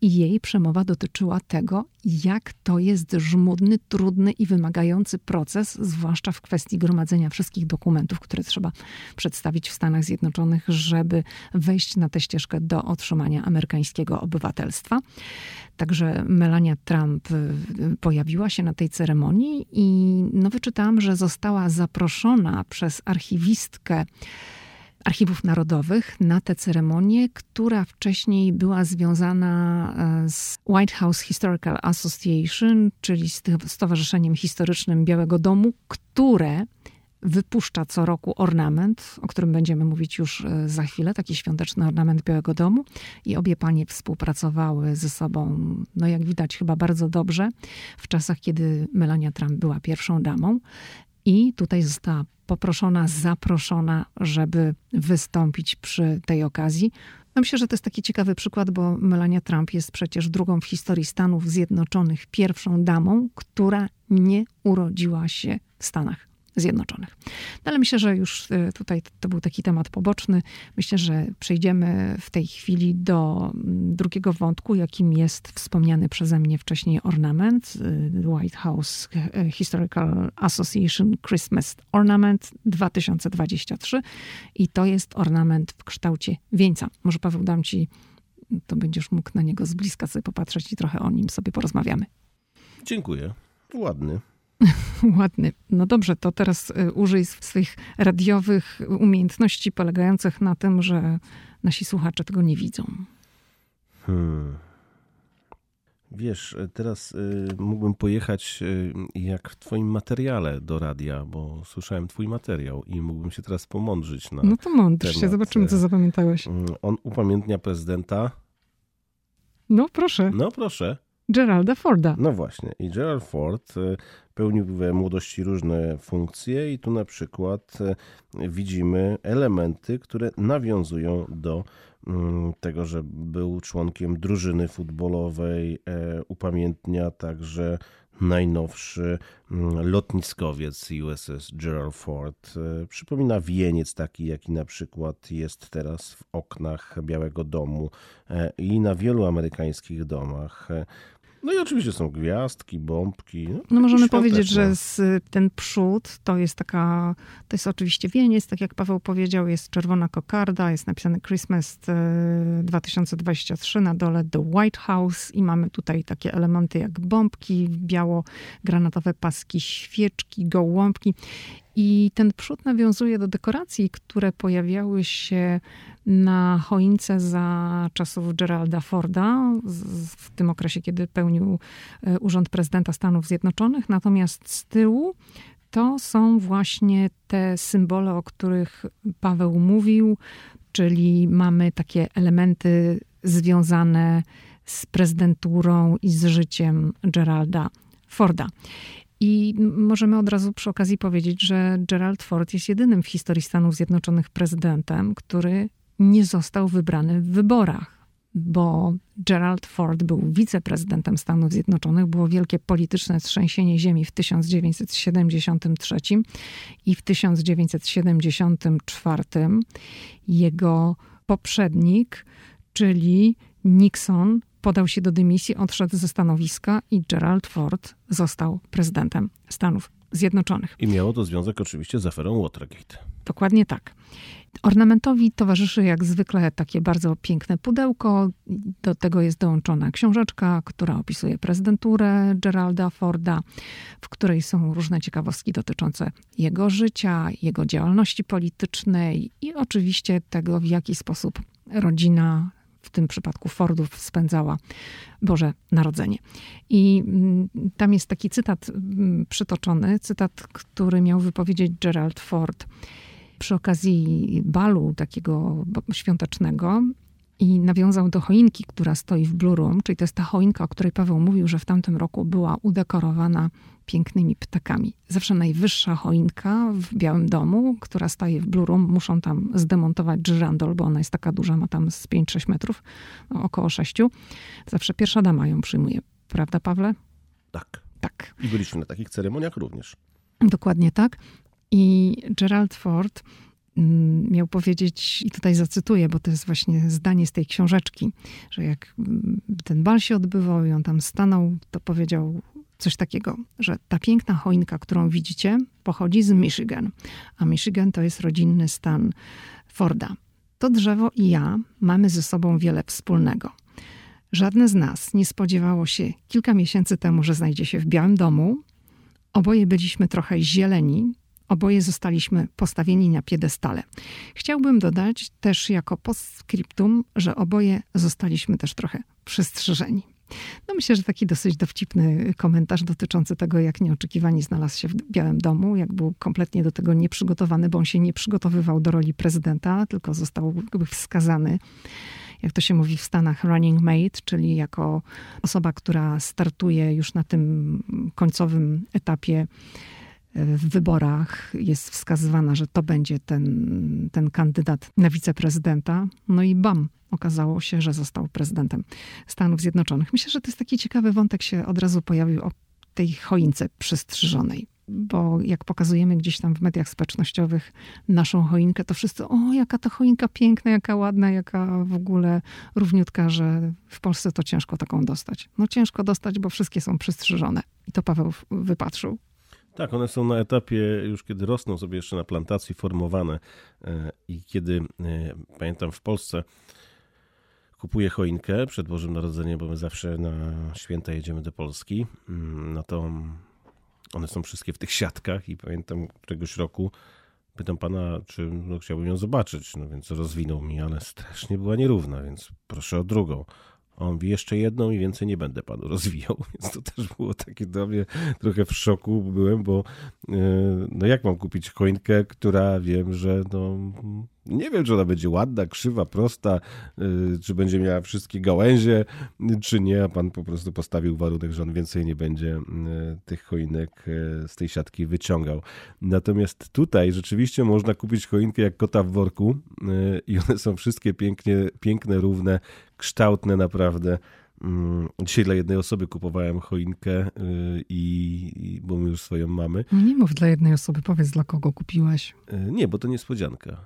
i jej przemowa dotyczyła tego, jak to jest żmudny, trudny i wymagający proces, zwłaszcza w kwestii gromadzenia wszystkich dokumentów, które trzeba przedstawić w Stanach Zjednoczonych, żeby wejść na tę ścieżkę do otrzymania amerykańskiego obywatelstwa. Także Melania Trump y, pojawiła się na tej ceremonii i no, wyczytałam, że została zaproszona przez archiwistkę Archiwów Narodowych na tę ceremonię, która wcześniej była związana e, z White House Historical Association, czyli z Stowarzyszeniem Historycznym Białego Domu, które wypuszcza co roku ornament, o którym będziemy mówić już e, za chwilę, taki świąteczny ornament Białego Domu. I obie panie współpracowały ze sobą, no jak widać, chyba bardzo dobrze w czasach, kiedy Melania Trump była pierwszą damą. I tutaj została poproszona, zaproszona, żeby wystąpić przy tej okazji. No myślę, że to jest taki ciekawy przykład, bo Melania Trump jest przecież drugą w historii Stanów Zjednoczonych pierwszą damą, która nie urodziła się w Stanach. Zjednoczonych. No ale myślę, że już y, tutaj to był taki temat poboczny. Myślę, że przejdziemy w tej chwili do mm, drugiego wątku, jakim jest wspomniany przeze mnie wcześniej ornament. Y, White House y, Historical Association Christmas Ornament 2023 i to jest ornament w kształcie wieńca. Może Paweł dam ci, to będziesz mógł na niego z bliska sobie popatrzeć i trochę o nim sobie porozmawiamy. Dziękuję. Ładny. Ładny. No dobrze, to teraz y, użyj swoich radiowych umiejętności polegających na tym, że nasi słuchacze tego nie widzą. Hmm. Wiesz, teraz y, mógłbym pojechać y, jak w twoim materiale do radia, bo słyszałem twój materiał i mógłbym się teraz pomądrzyć na No to mądrz się, zobaczymy co zapamiętałeś. Mm, on upamiętnia prezydenta. No proszę. No proszę. Geralda Forda. No właśnie. I Gerald Ford pełnił w młodości różne funkcje i tu na przykład e, widzimy elementy, które nawiązują do mm, tego, że był członkiem drużyny futbolowej, e, upamiętnia także najnowszy mm, lotniskowiec USS Gerald Ford. E, przypomina wieniec taki, jaki na przykład jest teraz w oknach Białego Domu i na wielu amerykańskich domach. No i oczywiście są gwiazdki, bombki. No, no możemy powiedzieć, że z, ten przód to jest taka, to jest oczywiście wieniec, tak jak Paweł powiedział, jest czerwona kokarda, jest napisane Christmas 2023 e, na dole The White House i mamy tutaj takie elementy jak bombki, biało-granatowe paski, świeczki, gołąbki. I ten przód nawiązuje do dekoracji, które pojawiały się na choince za czasów Geralda Forda, w tym okresie, kiedy pełnił e, urząd prezydenta Stanów Zjednoczonych. Natomiast z tyłu to są właśnie te symbole, o których Paweł mówił, czyli mamy takie elementy związane z prezydenturą i z życiem Geralda Forda. I możemy od razu przy okazji powiedzieć, że Gerald Ford jest jedynym w historii Stanów Zjednoczonych prezydentem, który nie został wybrany w wyborach, bo Gerald Ford był wiceprezydentem Stanów Zjednoczonych. Było wielkie polityczne trzęsienie ziemi w 1973 i w 1974 jego poprzednik, czyli Nixon, podał się do dymisji, odszedł ze stanowiska i Gerald Ford został prezydentem Stanów Zjednoczonych. I miało to związek oczywiście z aferą Watergate. Dokładnie tak. Ornamentowi towarzyszy jak zwykle takie bardzo piękne pudełko. Do tego jest dołączona książeczka, która opisuje prezydenturę Geralda Forda, w której są różne ciekawostki dotyczące jego życia, jego działalności politycznej i oczywiście tego, w jaki sposób rodzina w tym przypadku Fordów spędzała Boże Narodzenie. I mm, tam jest taki cytat mm, przytoczony, cytat, który miał wypowiedzieć Gerald Ford przy okazji balu takiego świątecznego i nawiązał do choinki, która stoi w Blue Room, czyli to jest ta choinka, o której Paweł mówił, że w tamtym roku była udekorowana pięknymi ptakami. Zawsze najwyższa choinka w Białym Domu, która staje w Blue Room, muszą tam zdemontować żyrandol, bo ona jest taka duża, ma tam z 5-6 metrów, no około 6. Zawsze pierwsza dama ją przyjmuje Prawda, Pawle? Tak. Tak. I byliśmy na takich ceremoniach również. Dokładnie tak. I Gerald Ford miał powiedzieć, i tutaj zacytuję, bo to jest właśnie zdanie z tej książeczki, że jak mm, ten bal się odbywał i on tam stanął, to powiedział coś takiego, że ta piękna choinka, którą widzicie, pochodzi z Michigan, a Michigan to jest rodzinny stan Forda. To drzewo i ja mamy ze sobą wiele wspólnego. Żadne z nas nie spodziewało się kilka miesięcy temu, że znajdzie się w Białym Domu. Oboje byliśmy trochę zieleni, oboje zostaliśmy postawieni na piedestale. Chciałbym dodać też jako postscriptum, że oboje zostaliśmy też trochę przystrzyżeni. No myślę, że taki dosyć dowcipny komentarz dotyczący tego, jak nieoczekiwanie znalazł się w Białym Domu, jak był kompletnie do tego nieprzygotowany, bo on się nie przygotowywał do roli prezydenta, tylko został wskazany jak to się mówi w Stanach, running mate, czyli jako osoba, która startuje już na tym końcowym etapie w wyborach jest wskazywana, że to będzie ten, ten kandydat na wiceprezydenta. No i bam, okazało się, że został prezydentem Stanów Zjednoczonych. Myślę, że to jest taki ciekawy wątek się od razu pojawił o tej choince przystrzyżonej. Bo jak pokazujemy gdzieś tam w mediach społecznościowych naszą choinkę, to wszyscy, o jaka ta choinka piękna, jaka ładna, jaka w ogóle równiutka, że w Polsce to ciężko taką dostać. No ciężko dostać, bo wszystkie są przystrzyżone. I to Paweł wypatrzył. Tak, one są na etapie już kiedy rosną sobie jeszcze na plantacji formowane e, i kiedy, e, pamiętam w Polsce, kupuję choinkę przed Bożym Narodzeniem, bo my zawsze na święta jedziemy do Polski, mm, no to one są wszystkie w tych siatkach i pamiętam któregoś roku pytam pana, czy no, chciałbym ją zobaczyć, no więc rozwinął mi, ale strasznie była nierówna, więc proszę o drugą. On mówi, jeszcze jedną i więcej nie będę panu rozwijał. Więc to też było takie dla mnie trochę w szoku byłem, bo e, no jak mam kupić choinkę, która wiem, że no nie wiem, czy ona będzie ładna, krzywa, prosta, y, czy będzie miała wszystkie gałęzie, czy nie, a pan po prostu postawił warunek, że on więcej nie będzie y, tych choinek z tej siatki wyciągał. Natomiast tutaj rzeczywiście można kupić choinkę jak kota w worku i one są wszystkie pięknie, piękne, równe, kształtne naprawdę. Mm, dzisiaj dla jednej osoby kupowałem choinkę, i, i, bo my już swoją mamy. Nie mów dla jednej osoby, powiedz dla kogo kupiłaś. Nie, bo to niespodzianka.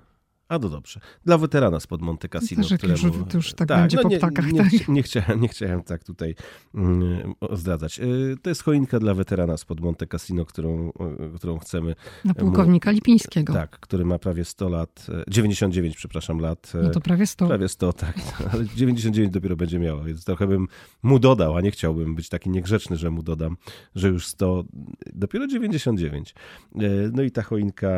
A to dobrze. Dla weterana spod Monte Cassino. Też któremu... już, to już tak, tak będzie no, po nie, ptakach. Nie, tak? nie, chciałem, nie chciałem tak tutaj um, zdradzać. Y, to jest choinka dla weterana spod Monte Cassino, którą, którą chcemy... Na pułkownika Lipińskiego. Tak, który ma prawie 100 lat, 99 przepraszam lat. No to prawie 100. Prawie 100, tak. Ale 99 dopiero będzie miało, więc trochę bym mu dodał, a nie chciałbym być taki niegrzeczny, że mu dodam, że już 100, dopiero 99. No i ta choinka,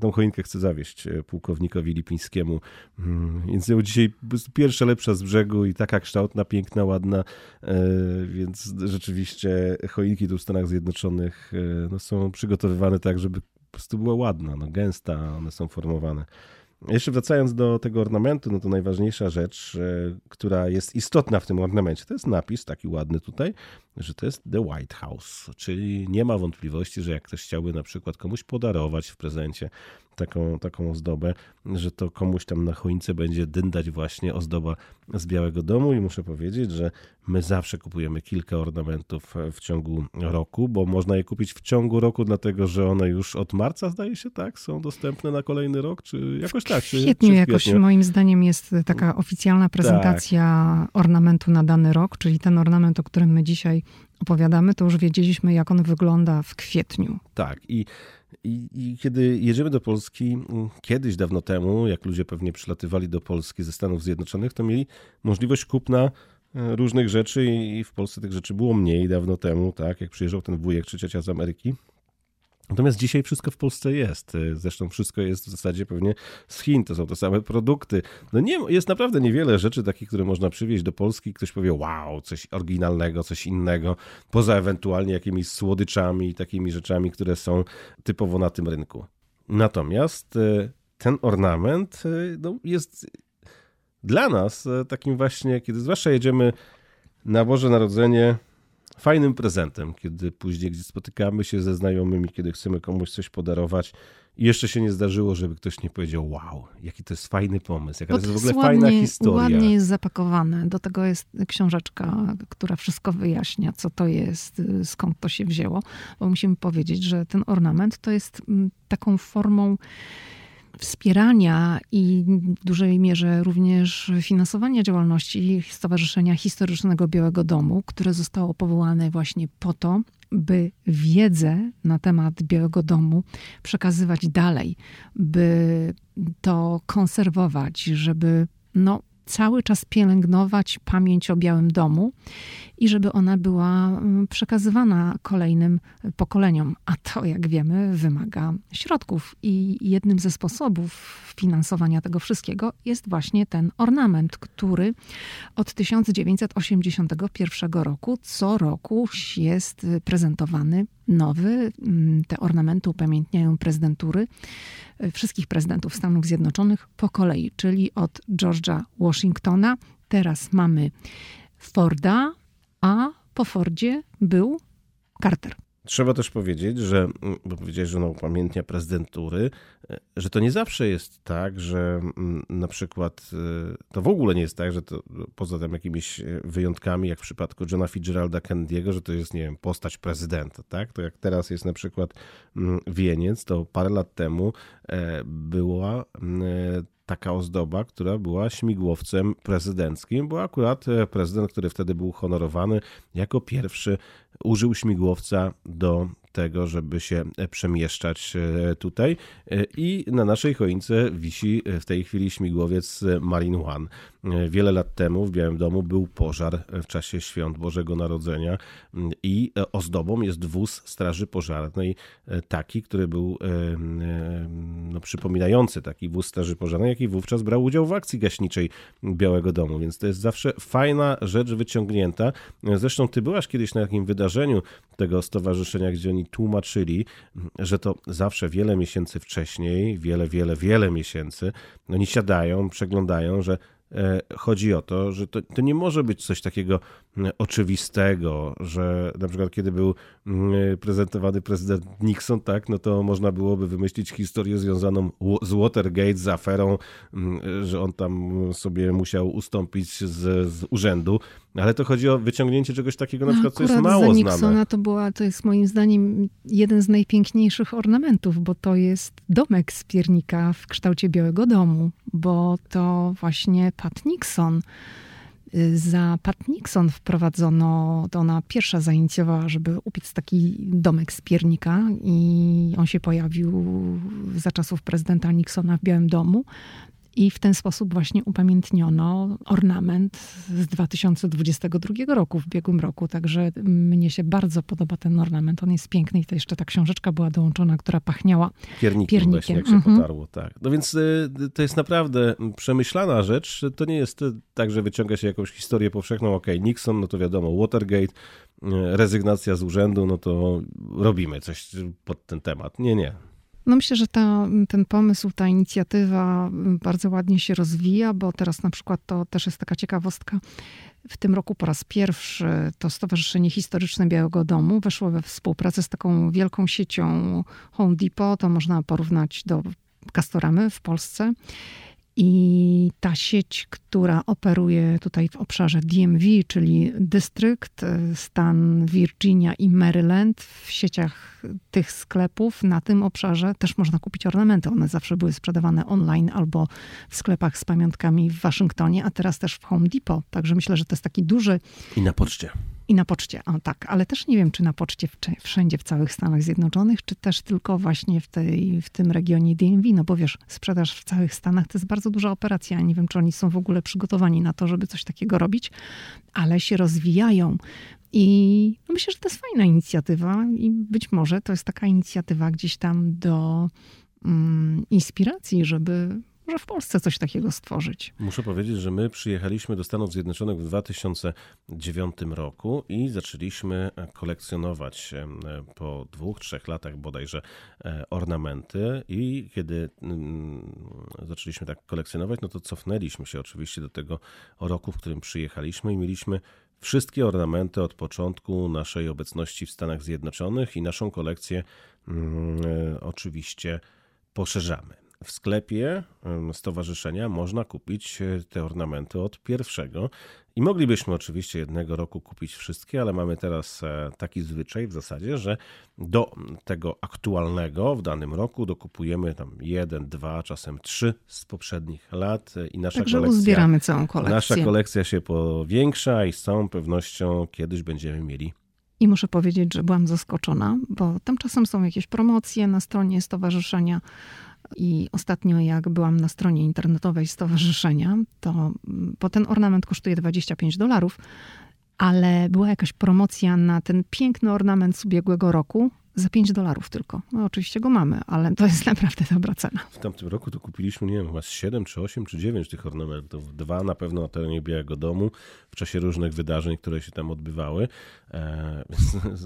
tą choinkę chcę zawieść pułkownikowi Wojtkowi Lipińskiemu. Mm, więc ją dzisiaj pierwsza lepsza z brzegu i taka kształtna, piękna, ładna, e, więc rzeczywiście choinki tu w Stanach Zjednoczonych e, no, są przygotowywane tak, żeby po prostu była ładna, no, gęsta, one są formowane. Jeszcze wracając do tego ornamentu, no to najważniejsza rzecz, e, która jest istotna w tym ornamencie, to jest napis taki ładny tutaj, że to jest The White House, czyli nie ma wątpliwości, że jak ktoś chciałby na przykład komuś podarować w prezencie taką, taką ozdobę, że to komuś tam na choince będzie dyndać właśnie ozdoba z Białego Domu i muszę powiedzieć, że my zawsze kupujemy kilka ornamentów w ciągu roku, bo można je kupić w ciągu roku, dlatego że one już od marca, zdaje się, tak, są dostępne na kolejny rok, czy jakoś tak? Czy, w kwietniu jakoś moim zdaniem jest taka oficjalna prezentacja tak. ornamentu na dany rok, czyli ten ornament, o którym my dzisiaj opowiadamy, to już wiedzieliśmy, jak on wygląda w kwietniu. Tak i i, I, kiedy jedziemy do Polski, mm, kiedyś dawno temu, jak ludzie pewnie przylatywali do Polski ze Stanów Zjednoczonych, to mieli możliwość kupna e, różnych rzeczy i w Polsce tych rzeczy było mniej dawno temu, tak, jak przyjeżdżał ten wujek czy ciocia z Ameryki, Natomiast dzisiaj wszystko w Polsce jest. Zresztą wszystko jest w zasadzie pewnie z Chin. To są te same produkty. No nie, jest naprawdę niewiele rzeczy takich, które można przywieźć do Polski. Ktoś powie, wow, coś oryginalnego, coś innego, poza ewentualnie jakimiś słodyczami i takimi rzeczami, które są typowo na tym rynku. Natomiast e, ten ornament e, no, jest dla nas takim właśnie, kiedy zwłaszcza jedziemy na Boże Narodzenie fajnym prezentem, kiedy później gdzieś spotykamy się ze znajomymi, kiedy chcemy komuś coś podarować i jeszcze się nie zdarzyło, żeby ktoś nie powiedział, wow, jaki to jest fajny pomysł, jaka to jest w ogóle ładnie, fajna historia. Ładnie jest zapakowane. Do tego jest książeczka, która wszystko wyjaśnia, co to jest, skąd to się wzięło. Bo musimy powiedzieć, że ten ornament to jest mm, taką formą wspierania i w dużej mierze również finansowania działalności Stowarzyszenia Historycznego Białego Domu, które zostało powołane właśnie po to, by wiedzę na temat Białego Domu przekazywać dalej, by to konserwować, żeby no, cały czas pielęgnować pamięć o Białym Domu i żeby ona była mm, przekazywana kolejnym pokoleniom. A to, jak wiemy, wymaga środków. I jednym ze sposobów finansowania tego wszystkiego jest właśnie ten ornament, który od 1981 roku co roku jest prezentowany nowy. Mm, te ornamenty upamiętniają prezydentury wszystkich prezydentów Stanów Zjednoczonych po kolei, czyli od George'a Washingtona. Teraz mamy Forda, a po Fordzie był Carter. Trzeba też powiedzieć, że, bo powiedziałeś, że ona upamiętnia prezydentury, e, że to nie zawsze jest tak, że mm, na przykład e, to w ogóle nie jest tak, że to poza tym jakimiś e, wyjątkami, jak w przypadku Johna Fitzgeralda Kennedy'ego, że to jest, nie wiem, postać prezydenta, tak? To jak teraz jest na przykład mm, wieniec, to parę lat temu była mm, taka ozdoba, która była śmigłowcem prezydenckim, bo akurat prezydent, który wtedy był honorowany jako pierwszy użył śmigłowca do tego, żeby się przemieszczać e, tutaj. E, I na naszej choince wisi w tej chwili śmigłowiec Marine One. E, wiele lat temu w Białym Domu był pożar w czasie świąt Bożego Narodzenia i ozdobą jest wóz Straży Pożarnej, taki, który był no, przypominający taki wóz Straży Pożarnej, jaki wówczas brał udział w akcji gaśniczej Białego Domu, więc to jest zawsze fajna rzecz wyciągnięta. Zresztą ty byłaś kiedyś na takim wydarzeniu tego stowarzyszenia, gdzie oni tłumaczyli, że to zawsze wiele miesięcy wcześniej, wiele, wiele, wiele miesięcy, oni siadają, przeglądają, że e, chodzi o to, że to, to, nie może być coś takiego oczywistego, że na przykład kiedy był prezentowany prezydent Nixon, tak, no to można byłoby wymyślić historię związaną z Watergate, z aferą, że on tam sobie musiał ustąpić z, z urzędu, ale to chodzi o wyciągnięcie czegoś takiego na przykład, co jest mało za Nixona znane. to była, to jest moim zdaniem jeden z najpiękniejszych ornamentów, bo to jest domek z piernika w kształcie Białego Domu, bo to właśnie Pat Nixon za Pat Nixon wprowadzono, to ona pierwsza zainicjowała, żeby upiec taki domek z piernika i on się pojawił za czasów prezydenta Nixona w Białym Domu. I w ten sposób właśnie upamiętniono ornament z 2022 roku, w ubiegłym roku. Także mnie się bardzo podoba ten ornament. On jest piękny i to jeszcze ta książeczka była dołączona, która pachniała piernikiem. piernikiem. Właśnie, jak się mhm. potarło, tak. No więc y, to jest naprawdę przemyślana rzecz. To nie jest tak, że wyciąga się jakąś historię powszechną. Ok, Nixon, no to wiadomo, Watergate, y, rezygnacja z urzędu, no to robimy coś pod ten temat. Nie, nie. No myślę, że ta, ten pomysł, ta inicjatywa bardzo ładnie się rozwija, bo teraz na przykład to też jest taka ciekawostka. W tym roku po raz pierwszy to Stowarzyszenie Historyczne Białego Domu weszło we współpracę z taką wielką siecią Home Depot. To można porównać do Castoramy w Polsce. I ta sieć, która operuje tutaj w obszarze DMV, czyli dystrykt, stan Virginia i Maryland, w sieciach tych sklepów na tym obszarze też można kupić ornamenty. One zawsze były sprzedawane online albo w sklepach z pamiątkami w Waszyngtonie, a teraz też w Home Depot. Także myślę, że to jest taki duży. I na poczcie. I na poczcie, o tak, ale też nie wiem, czy na poczcie wszędzie w całych Stanach Zjednoczonych, czy też tylko właśnie w, tej, w tym regionie DMV, no bo wiesz, sprzedaż w całych Stanach to jest bardzo duża operacja. Nie wiem, czy oni są w ogóle przygotowani na to, żeby coś takiego robić, ale się rozwijają. I no myślę, że to jest fajna inicjatywa i być może to jest taka inicjatywa gdzieś tam do mm, inspiracji, żeby może w Polsce coś takiego stworzyć. Muszę powiedzieć, że my przyjechaliśmy do Stanów Zjednoczonych w 2009 roku i zaczęliśmy kolekcjonować po dwóch, trzech latach bodajże e, ornamenty i kiedy mm, zaczęliśmy tak kolekcjonować, no to cofnęliśmy się oczywiście do tego roku, w którym przyjechaliśmy i mieliśmy wszystkie ornamenty od początku naszej obecności w Stanach Zjednoczonych i naszą kolekcję mm, e, oczywiście poszerzamy. W sklepie stowarzyszenia można kupić e, te ornamenty od pierwszego i moglibyśmy oczywiście jednego roku kupić wszystkie, ale mamy teraz e, taki zwyczaj w zasadzie, że do tego aktualnego w danym roku dokupujemy tam jeden, dwa, czasem trzy z poprzednich lat e, i nasza Także kolekcja, uzbieramy całą kolekcję. nasza kolekcja się powiększa i z całą pewnością kiedyś będziemy mieli i muszę powiedzieć, że byłam zaskoczona, bo tymczasem są jakieś promocje na stronie stowarzyszenia. I ostatnio, jak byłam na stronie internetowej stowarzyszenia, to bo ten ornament kosztuje 25 dolarów, ale była jakaś promocja na ten piękny ornament z ubiegłego roku za 5 dolarów tylko. No oczywiście go mamy, ale to jest naprawdę dobra cena. W tamtym roku to kupiliśmy, nie wiem, chyba 7 czy 8 czy 9 tych ornamentów. Dwa na pewno na terenie Białego Domu w czasie różnych wydarzeń, które się tam odbywały. Eee,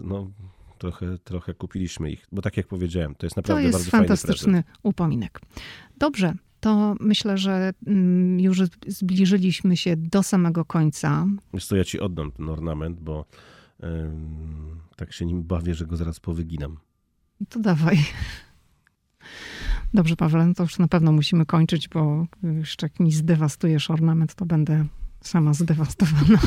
no, trochę, trochę kupiliśmy ich, bo tak jak powiedziałem, to jest naprawdę to jest bardzo fantastyczny upominek. Dobrze, to myślę, że mm, już zbliżyliśmy się do samego końca. Wiesz co, ja ci oddam ten ornament, bo tak się nim bawię, że go zaraz powyginam. To dawaj. Dobrze, Paweł, no to już na pewno musimy kończyć, bo jeszcze jak mi zdewastujesz ornament, to będę sama zdewastowana.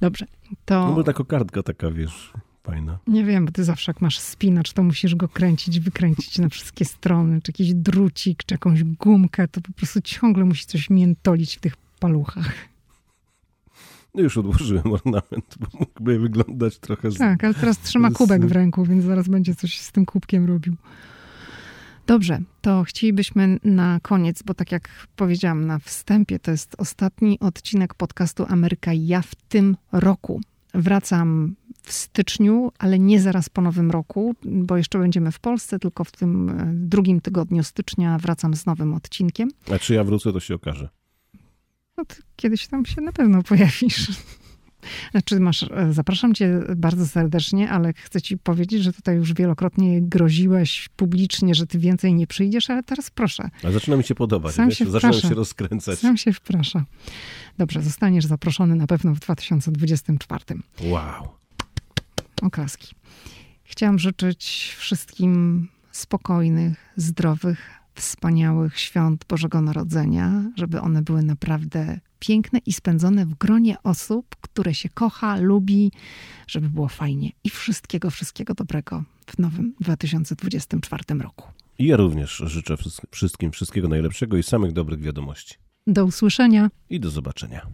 Dobrze, to... No bo taka kartka taka, wiesz, fajna. Nie wiem, bo ty zawsze jak masz spinacz, to musisz go kręcić, wykręcić na wszystkie strony, czy jakiś drucik, czy jakąś gumkę, to po prostu ciągle musi coś miętolić w tych paluchach. No już odłożyłem ornament, bo mógłby wyglądać trochę... Z... Tak, ale teraz trzyma kubek w ręku, więc zaraz będzie coś z tym kubkiem robił. Dobrze, to chcielibyśmy na koniec, bo tak jak powiedziałam na wstępie, to jest ostatni odcinek podcastu Ameryka Ja w tym roku. Wracam w styczniu, ale nie zaraz po nowym roku, bo jeszcze będziemy w Polsce, tylko w tym e, drugim tygodniu stycznia wracam z nowym odcinkiem. A czy ja wrócę, to się okaże. No, kiedyś tam się na pewno pojawisz. Znaczy masz, e, zapraszam cię bardzo serdecznie, ale chcę ci powiedzieć, że tutaj już wielokrotnie groziłeś publicznie, że ty więcej nie przyjdziesz, ale teraz proszę. Ale zaczyna mi się podobać, Sam się zaczyna się rozkręcać. Sam się wprasza. Dobrze, zostaniesz zaproszony na pewno w 2024. Wow. Oklaski. Chciałam życzyć wszystkim spokojnych, zdrowych, wspaniałych świąt Bożego Narodzenia, żeby one były naprawdę piękne i spędzone w gronie osób, które się kocha, lubi, żeby było fajnie. I wszystkiego, wszystkiego dobrego w nowym 2024 roku. I ja również życzę wszystkim wszystkiego najlepszego i samych dobrych wiadomości. Do usłyszenia i do zobaczenia.